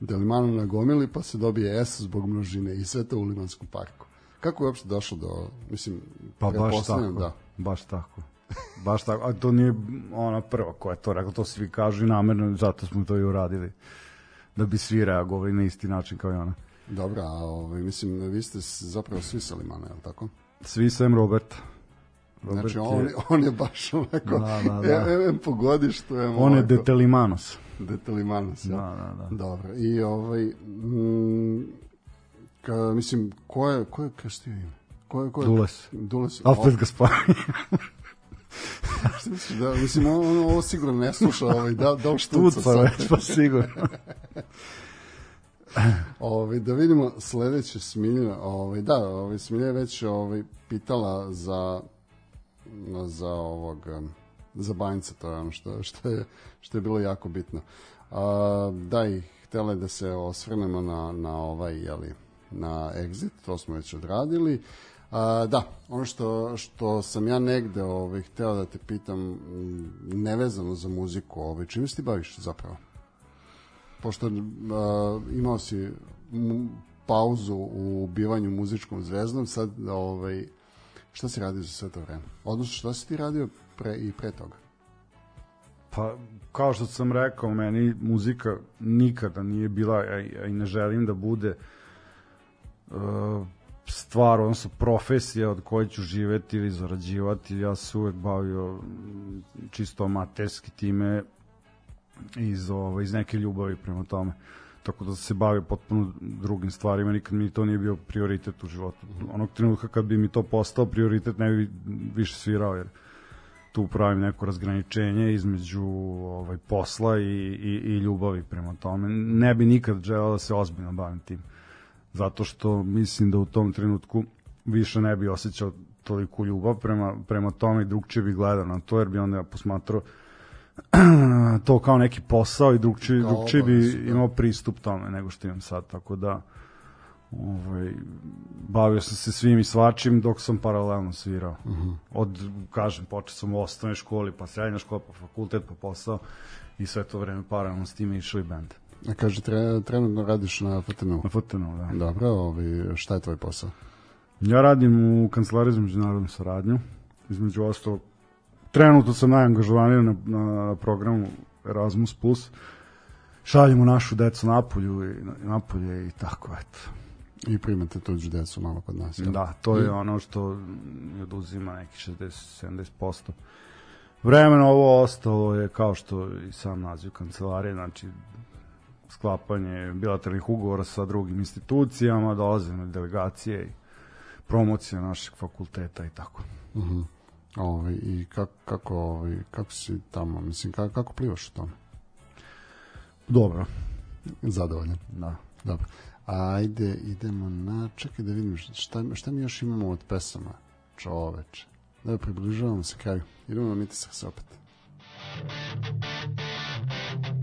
Delimano na gomili, pa se dobije S zbog množine i sve to u Limanskom parku. Kako je uopšte došlo do, mislim, Pa baš tako. da. Baš tako. Baš tako. A to nije ona prva koja je to rekla, to svi kažu i namerno, zato smo to i uradili. Da bi svi reagovali na isti način kao i ona. Dobro, a ovaj, mislim, vi ste zapravo svi sa Limana, je li tako? Svi sem Roberta. Robert Znači, je- on, je- on je baš onako, Da, da, da. Em, em po godištu, em On je Detelimanos. Detelimanos, ja? Da, da, da. Dobro, i ovaj, mm, ka, mislim, ko je, ko je krstio ime? Ko je, ko je, Dules. Dules. Opet ga spavim. Šta misliš da, mislim, on, on ovo sigurno ne sluša, ovaj, da, da li štuca Tuca već, pa sigurno. Ovaj da vidimo sledeće Smilja, ovaj da, ovaj Smilja je već ovaj pitala za za ovog za Banjca, to je ono što što je što je bilo jako bitno. A, da i htela je da se osvrnemo na na ovaj je li na exit, to smo već odradili. A, da, ono što, što sam ja negde ovaj, hteo da te pitam, m, nevezano za muziku, ovaj, čime se ti baviš zapravo? pošto uh, imao si pauzu u bivanju muzičkom zvezdom, sad ovaj, šta si radio za sve to vreme? Odnosno, šta si ti radio pre, i pre toga? Pa, kao što sam rekao, meni muzika nikada nije bila, a i- ne želim da bude uh, stvar, odnosno profesija od koje ću živeti ili zarađivati. Ja se uvek bavio čisto amaterski time iz, ovaj, iz neke ljubavi prema tome. Tako da se bavio potpuno drugim stvarima, nikad mi to nije bio prioritet u životu. Onog trenutka kad bi mi to postao prioritet, ne bi više svirao, jer tu pravim neko razgraničenje između ovaj posla i, i, i ljubavi prema tome. Ne bi nikad želeo da se ozbiljno bavim tim. Zato što mislim da u tom trenutku više ne bi osjećao toliku ljubav prema, prema tome i drugčije bi gledao na to, jer bi onda posmatrao to kao neki posao i drugčije, Kao drugčije bi da. imao pristup tome nego što imam sad, tako da ovaj, bavio sam se svim i svačim dok sam paralelno svirao. Uh Mhm. -huh. Od, kažem, počeo sam u osnovnoj školi, pa srednja škola, pa fakultet, pa posao i sve to vreme paralelno s time išao i band. A kaže, tre, trenutno radiš na FTN-u. Na FTN, da. Dobro, ovaj, šta je tvoj posao? Ja radim u kancelariji za međunarodnu saradnju, između ostalog. Trenutno sam najangažovaniji na, na programu Erasmus+. Šaljemo našu decu napolju i napolje i tako, eto. I primate tuđu decu malo kod nas. jel? Da, to je ono što mi oduzima neki 60-70%. Vremeno ovo ostalo je kao što i sam naziv kancelarije, znači sklapanje bilateralnih ugovora sa drugim institucijama, dolaze na delegacije i promocija našeg fakulteta i tako. Mhm. Ovaj, I kako, kako, ovaj, kako si tamo, mislim, kako, kako plivaš u tome? Dobro, Zadovoljan. da. Dobro. Ajde, idemo na... Čekaj da vidim šta, šta mi još imamo od pesama. Čoveče. Da, približavamo se kraju. Idemo na mitisak se opet. Pitaš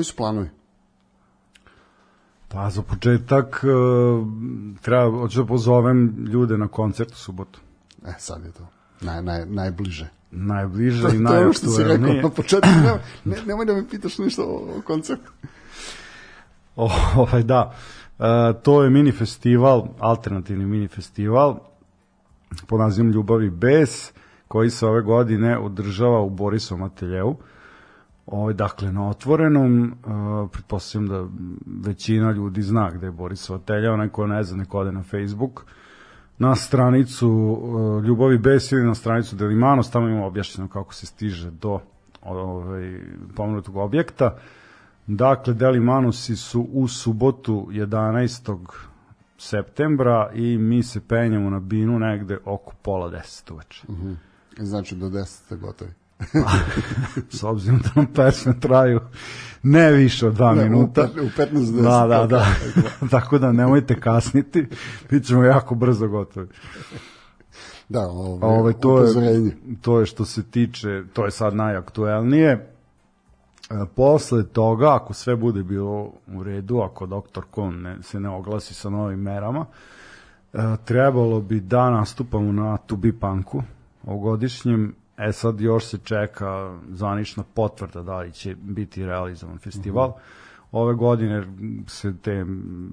koji su planovi? Pa za početak e, treba, hoću da pozovem ljude na koncert u subotu. E, sad je to. Naj, naj, najbliže. Najbliže To, i to je što si rekao najaktuelnije. na početku. Ne, ne, nemoj da me pitaš ništa o, o koncertu. O, ovaj, da. E, to je mini festival, alternativni mini festival po nazivom Ljubavi bez, koji se ove godine održava u Borisovom ateljevu. Ovaj, dakle, na otvorenom, uh, pretpostavljam da većina ljudi zna gde je Borisov atelja, onaj ko ne zna, neko ode na Facebook, na stranicu uh, Ljubavi bez ili na stranicu Delimanos, tamo ima objašnjeno kako se stiže do ovaj, pomenutog objekta. Dakle, Delimanusi su u subotu 11. septembra i mi se penjamo na binu negde oko pola deset uveče. Znači, do 10 ste gotovi. S obzirom da nam pesme traju ne više od dva Ne, minuta. u 15 do 10, Da, da, da. Tako da nemojte kasniti. Bit ćemo jako brzo gotovi. Da, ovaj, Ovaj, to, je, upozorenje. to je što se tiče, to je sad najaktuelnije. E, posle toga, ako sve bude bilo u redu, ako doktor Kon ne, se ne oglasi sa novim merama, e, trebalo bi da nastupamo na Tubi Punku ovogodišnjem. E sad još se čeka zvanična potvrda da li će biti realizovan festival. Mhm. Ove godine se te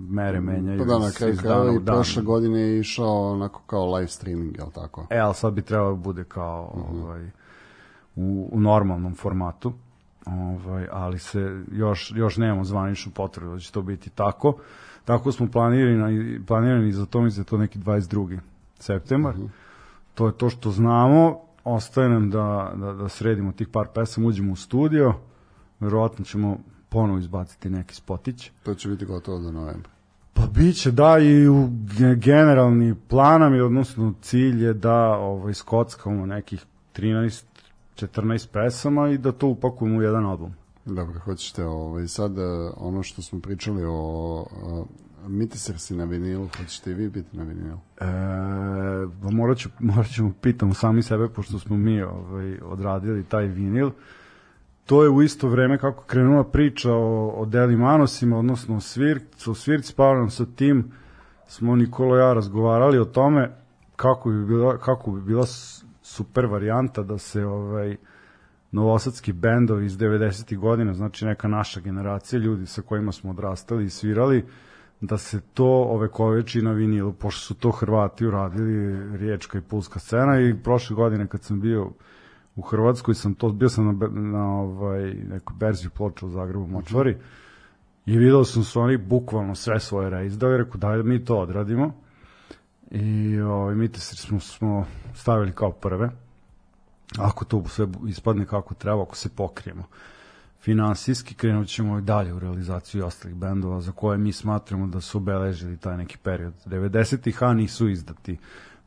mere menjaju Pa da, na kraju u i prošle godine je išao onako kao live streaming, jel tako? E, ali sad bi trebalo da bude kao Mhm. ovaj, u, u normalnom formatu. Ovaj, ali se još, još nemamo zvaničnu potvrdu da će to biti tako. Tako smo planirani, planirani za to, mislim da je to neki 22. septembar. Mhm. To je to što znamo. Ostaje nam da, da, da sredimo tih par pesama, uđemo u studio. Verovatno ćemo ponovo izbaciti neki spotić. To će biti gotovo do novembra. Pa biće da i u ge- generalni planam je odnosno cilj je da ovaj skockamo nekih 13 14 pesama i da to upakujemo u jedan album. Dobro, hoćete ovaj, sad eh, ono što smo pričali o uh, Mitiser si na vinilu, hoćete i vi biti na vinilu? E, pa morat, ću, morat ćemo pitamo sami sebe, pošto smo mi ovaj, odradili taj vinil. To je u isto vreme kako krenula priča o, o Deli Manosima, odnosno o, svirc, o svirci, pa nam sa tim smo Nikola i ja razgovarali o tome kako bi bila, kako bi bila super varijanta da se ovaj novosadski bendovi iz 90. godina, znači neka naša generacija ljudi sa kojima smo odrastali i svirali, da se to ove koveči na vinilu, pošto su to Hrvati uradili, riječka i pulska scena. I prošle godine kad sam bio u Hrvatskoj sam to bio sam na, na ovaj nekoj berzi ploča u Zagrebu Močvari. I video sam su oni bukvalno sve svoje reizdali, rekao daj da mi to odradimo. I ovaj, mi te smo, smo stavili kao prve. Ako to sve ispadne kako treba, ako se pokrijemo finansijski, krenut ćemo i dalje u realizaciju ostalih bendova za koje mi smatramo da su obeležili taj neki period 90-ih, a nisu izdati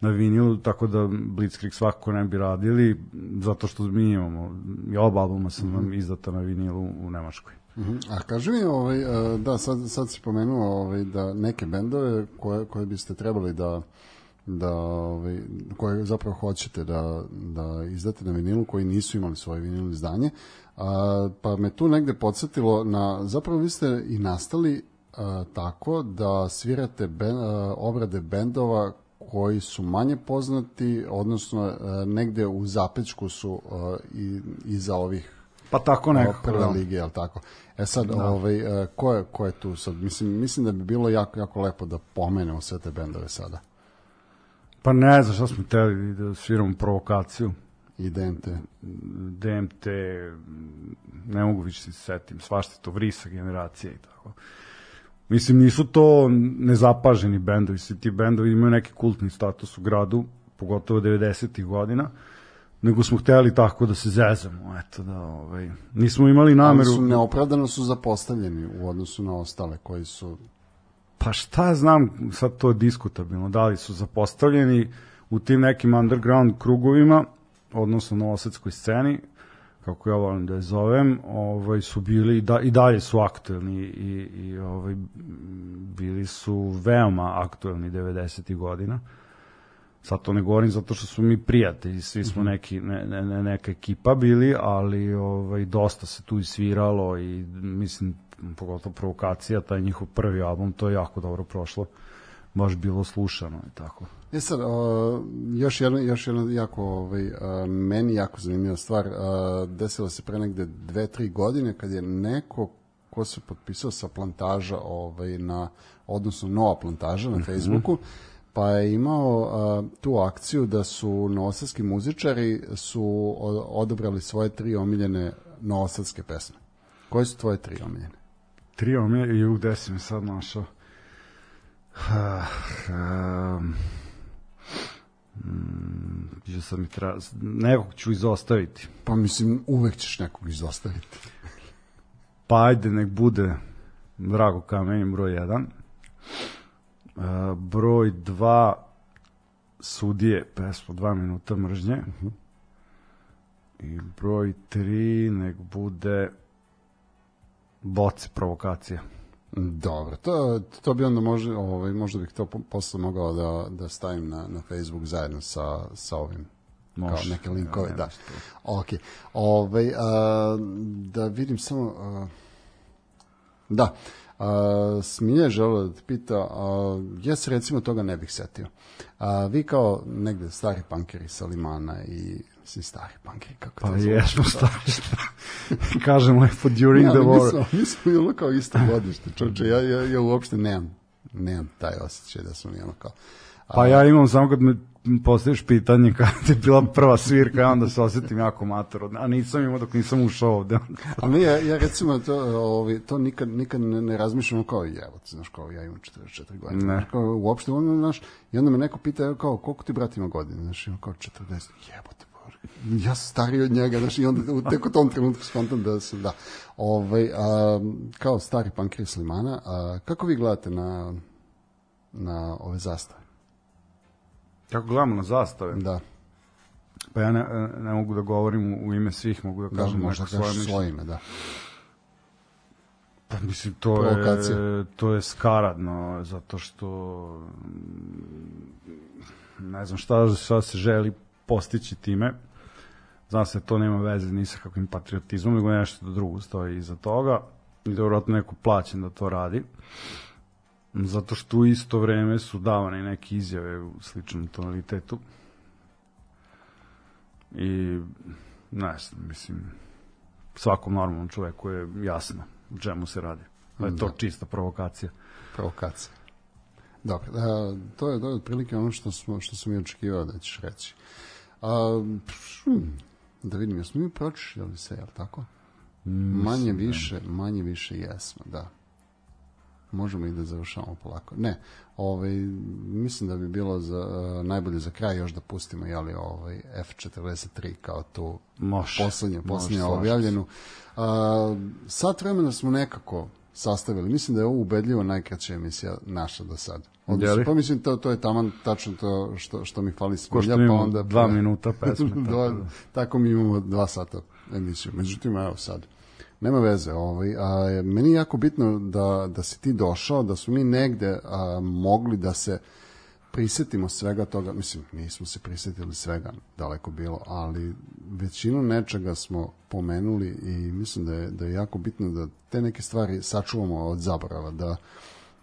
na vinilu, tako da Blitzkrieg svakako ne bi radili, zato što mi imamo, i oba albuma su nam izdata na vinilu u Nemačkoj. Mhm. A kaži mi, ovaj, eh, da, sad, sad si pomenuo ovaj, da neke bendove koje, koje biste trebali da da ovaj, koje zapravo hoćete da, da izdate na vinilu koji nisu imali svoje vinil izdanje a, pa me tu negde podsjetilo na zapravo vi ste i nastali a, tako da svirate ben, a, obrade bendova koji su manje poznati odnosno a, negde u zapečku su a, i, iza ovih Pa tako Nekako, nekako, prve da. lige, jel tako? E sad, ovaj, e, ko, je, ko je tu sad? Mislim, mislim da bi bilo jako, jako lepo da pomenemo sve te bendove sada. Pa ne znam šta smo hteli da sviramo provokaciju. I DMT. DMT, ne mogu više se setim, svašta to vrisa generacije i tako. Mislim, nisu to nezapaženi bendovi, svi ti bendovi imaju neki kultni status u gradu, pogotovo 90. godina, nego smo hteli tako da se zezamo, eto da, ovaj, nismo imali Ali nameru... su neopravdano su zapostavljeni u odnosu na ostale koji su... Pa šta znam, sad to je diskutabilno, da li su zapostavljeni u tim nekim underground krugovima, odnosno na osadskoj sceni, kako ja volim da je zovem, ovaj, su bili i, da, i dalje su aktuelni i, i ovaj, bili su veoma aktuelni 90. godina. Sad to ne govorim zato što smo mi prijatelji, svi smo neki, ne, ne, ne, neka ekipa bili, ali ovaj, dosta se tu i sviralo i mislim, pogotovo provokacija, taj njihov prvi album, to je jako dobro prošlo. Baš bilo slušano i tako. E sad, još jedna, još jedna jako, ovaj, meni jako zanimljiva stvar, desilo se pre negde dve, tri godine kad je neko ko se potpisao sa plantaža ovaj, na, odnosno nova plantaža na Facebooku, pa je imao uh, tu akciju da su novosadski muzičari su o- odabrali svoje tri omiljene novosadske pesme. Koje su tvoje tri omiljene? Trio mi je, i gde si me sad našao? Ah, um, mm, že sad mi treba, nekog ću izostaviti. Pa mislim, uvek ćeš nekog izostaviti. Pa ajde, nek bude Drago Kamenin broj 1. Uh, broj 2 Sudije, pesma 2 minuta mržnje. I broj 3 nek bude Boce provokacija. Dobro, to, to bi onda može, ovaj, možda bih to po- posle mogao da, da stavim na, na Facebook zajedno sa, sa ovim Može. kao neke linkove, Ja, da. Ok, ovaj, a, da vidim samo, a, da, a, Smilja je želeo da te pita, a, ja se recimo toga ne bih setio. A, vi kao negde stari pankeri sa Limana i mislim stari pankeri, kako Pa zove? jesmo stari šta. Kažem lepo during Ne, the ali mi war. smo, mi smo ono kao isto godište, čoče, ja, ja, ja uopšte nemam, nemam taj osjećaj da smo mi ono kao, Pa ja imam samo kad me postaviš pitanje kada je bila prva svirka, ja onda se osjetim jako mator. A nisam imao dok nisam ušao ovde. A mi, ja, ja recimo to, ovaj, to nikad, nikad ne, ne razmišljam kao, evo ti, znaš, kao ja imam 44 godine. Ne. Kao, uopšte, ono, znaš, i onda me neko pita, kao, koliko ti brat ima godina? Znaš, imam kao 40, jebote. Ja sam stariji od njega, znaš, i onda u- tek u tom trenutku skontam da sam, da. Ovaj, a, kao stari pankir Slimana, a, kako vi gledate na, na ove zastave? Kako gledamo na zastave? Da, Pa ja ne, ne mogu da govorim u- ime svih, mogu da da, kažem možda neko svoje mišljenje. svoje ime, da. Pa mislim, to Provokacija. je, to je skaradno, zato što mm, ne znam šta, šta se želi postići time. Zna se, to nema veze ni sa kakvim patriotizmom, nego nešto da drugo stoji iza toga i da vjerojatno neko plaćen da to radi. Zato što u isto vreme su davane neke izjave u sličnom tonalitetu. I ne znam, mislim, svakom normalnom čoveku je jasno o čemu se radi. Da je to Da. čista provokacija. provokacija. Dobro, a, to je, to je otprilike ono što, smo, što sam i očekivao da ćeš reći. A, pš, da vidim, jesmo mi pročitali se, jel tako? Manje više, manje više jesmo, da. Možemo i da završavamo polako. Ne, ovaj, mislim da bi bilo za, a, najbolje za kraj još da pustimo jeli, ovaj, F43 kao tu Može. slažem se. objavljenu. A, sat vremena smo nekako sastavili. Mislim da je ovo ubedljivo najkraća emisija naša do sad. Je Odnosno, pa mislim to, to je taman tačno to što, što mi fali smilja, pa onda... dva minuta pesme. tako dva, da. tako mi imamo dva sata emisiju. Međutim, evo sad. Nema veze. Ovaj, a, meni je jako bitno da, da si ti došao, da su mi negde a, mogli da se prisetimo svega toga, mislim, nismo se prisetili svega, daleko bilo, ali većinu nečega smo pomenuli i mislim da je, da je jako bitno da te neke stvari sačuvamo od zaborava, da,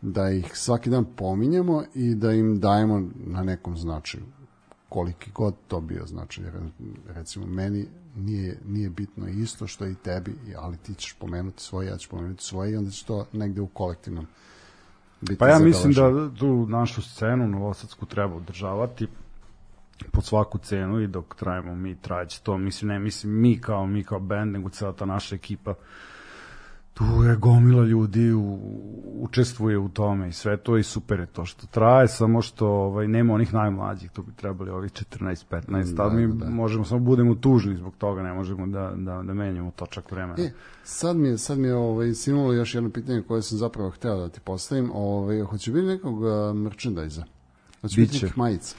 da ih svaki dan pominjemo i da im dajemo na nekom značaju. Koliki god to bio znači recimo meni nije, nije bitno isto što i tebi ali ti ćeš pomenuti svoje, ja ću pomenuti svoje i onda će to negde u kolektivnom biti Pa ja mislim da tu našu scenu novosadsku treba održavati pod svaku cenu i dok trajemo mi trajeće to, mislim ne mislim mi kao mi kao band, nego cela ta naša ekipa tu je gomila ljudi u, učestvuje u tome i sve to i super je to što traje, samo što ovaj, nema onih najmlađih, tu bi trebali ovih 14-15, Da, tad mi da, da. možemo samo budemo tužni zbog toga, ne možemo da, da, da menjamo točak vremena. E, sad mi je, sad mi je ovaj, sinulo još jedno pitanje koje sam zapravo hteo da ti postavim. Ovaj, hoće biti nekog uh, merchandise-a? Hoće biti Biće. nekih majica?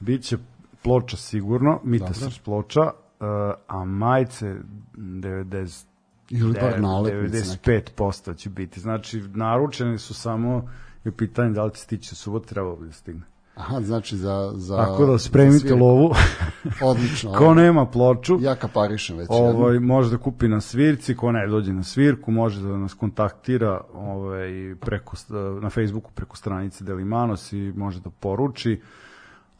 Biće ploča sigurno, Mita. Srč ploča, uh, a majice 90 Ili bar nalepnice neke. 95% će biti. Znači, naručene su samo je pitanje da li će stići subot, trebalo bi da stigne. Aha, znači za... za Tako da spremite lovu. Odlično. Ko nema ploču, Ja kaparišem već. ovaj, može da kupi na svirci, ko ne dođe na svirku, može da nas kontaktira ovaj, preko, na Facebooku preko stranice Delimanos i može da poruči.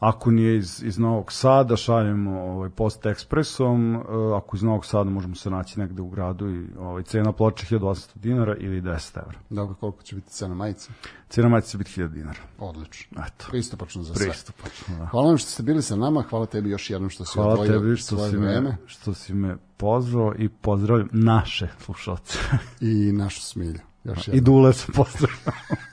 Ako nije iz, iz Novog Sada, šaljemo ovaj, post ekspresom, e, ako iz Novog Sada možemo se naći negde u gradu i ovaj, cena ploče 1800 dinara ili 10 evra. Dobro, koliko će biti cena majice? Cena majice će biti 1000 dinara. Odlično. Eto, Pristupačno za sve. pristupačno. Da. Hvala vam što ste bili sa nama, hvala tebi još jednom što si Hvala odvojio tebi što si, vreme me, što si me pozvao i pozdravljam naše slušalce. i našu smilju. Još I jednom. Dule se pozdravljam.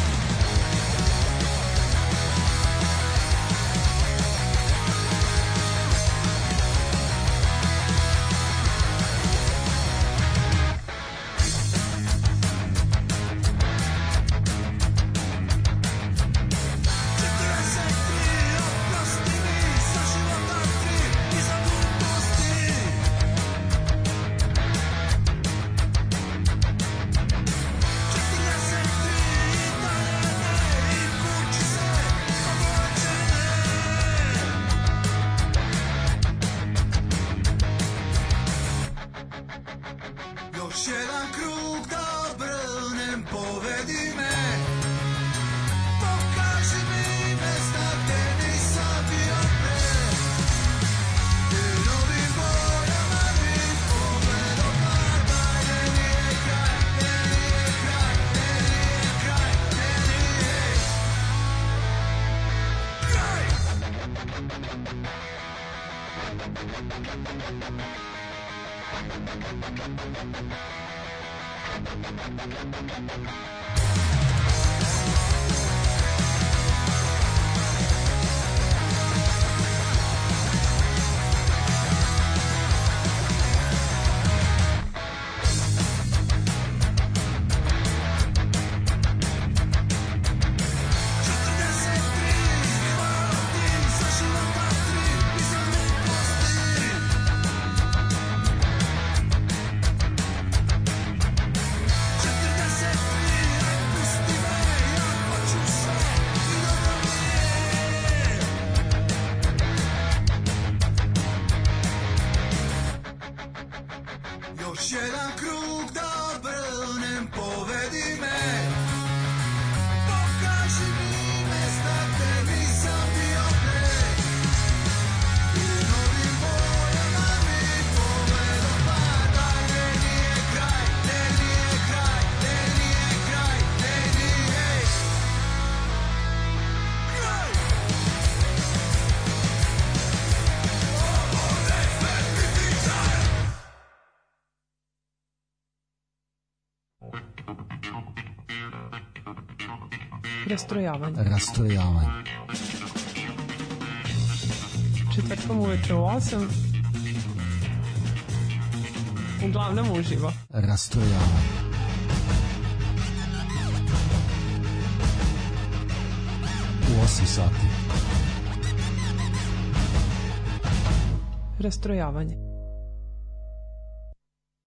Rastrojavanje. Rastrojavanje. Četvrtkom uveče u 8. Uglavnom uživo. Rastrojavanje. U 8 sati. Rastrojavanje.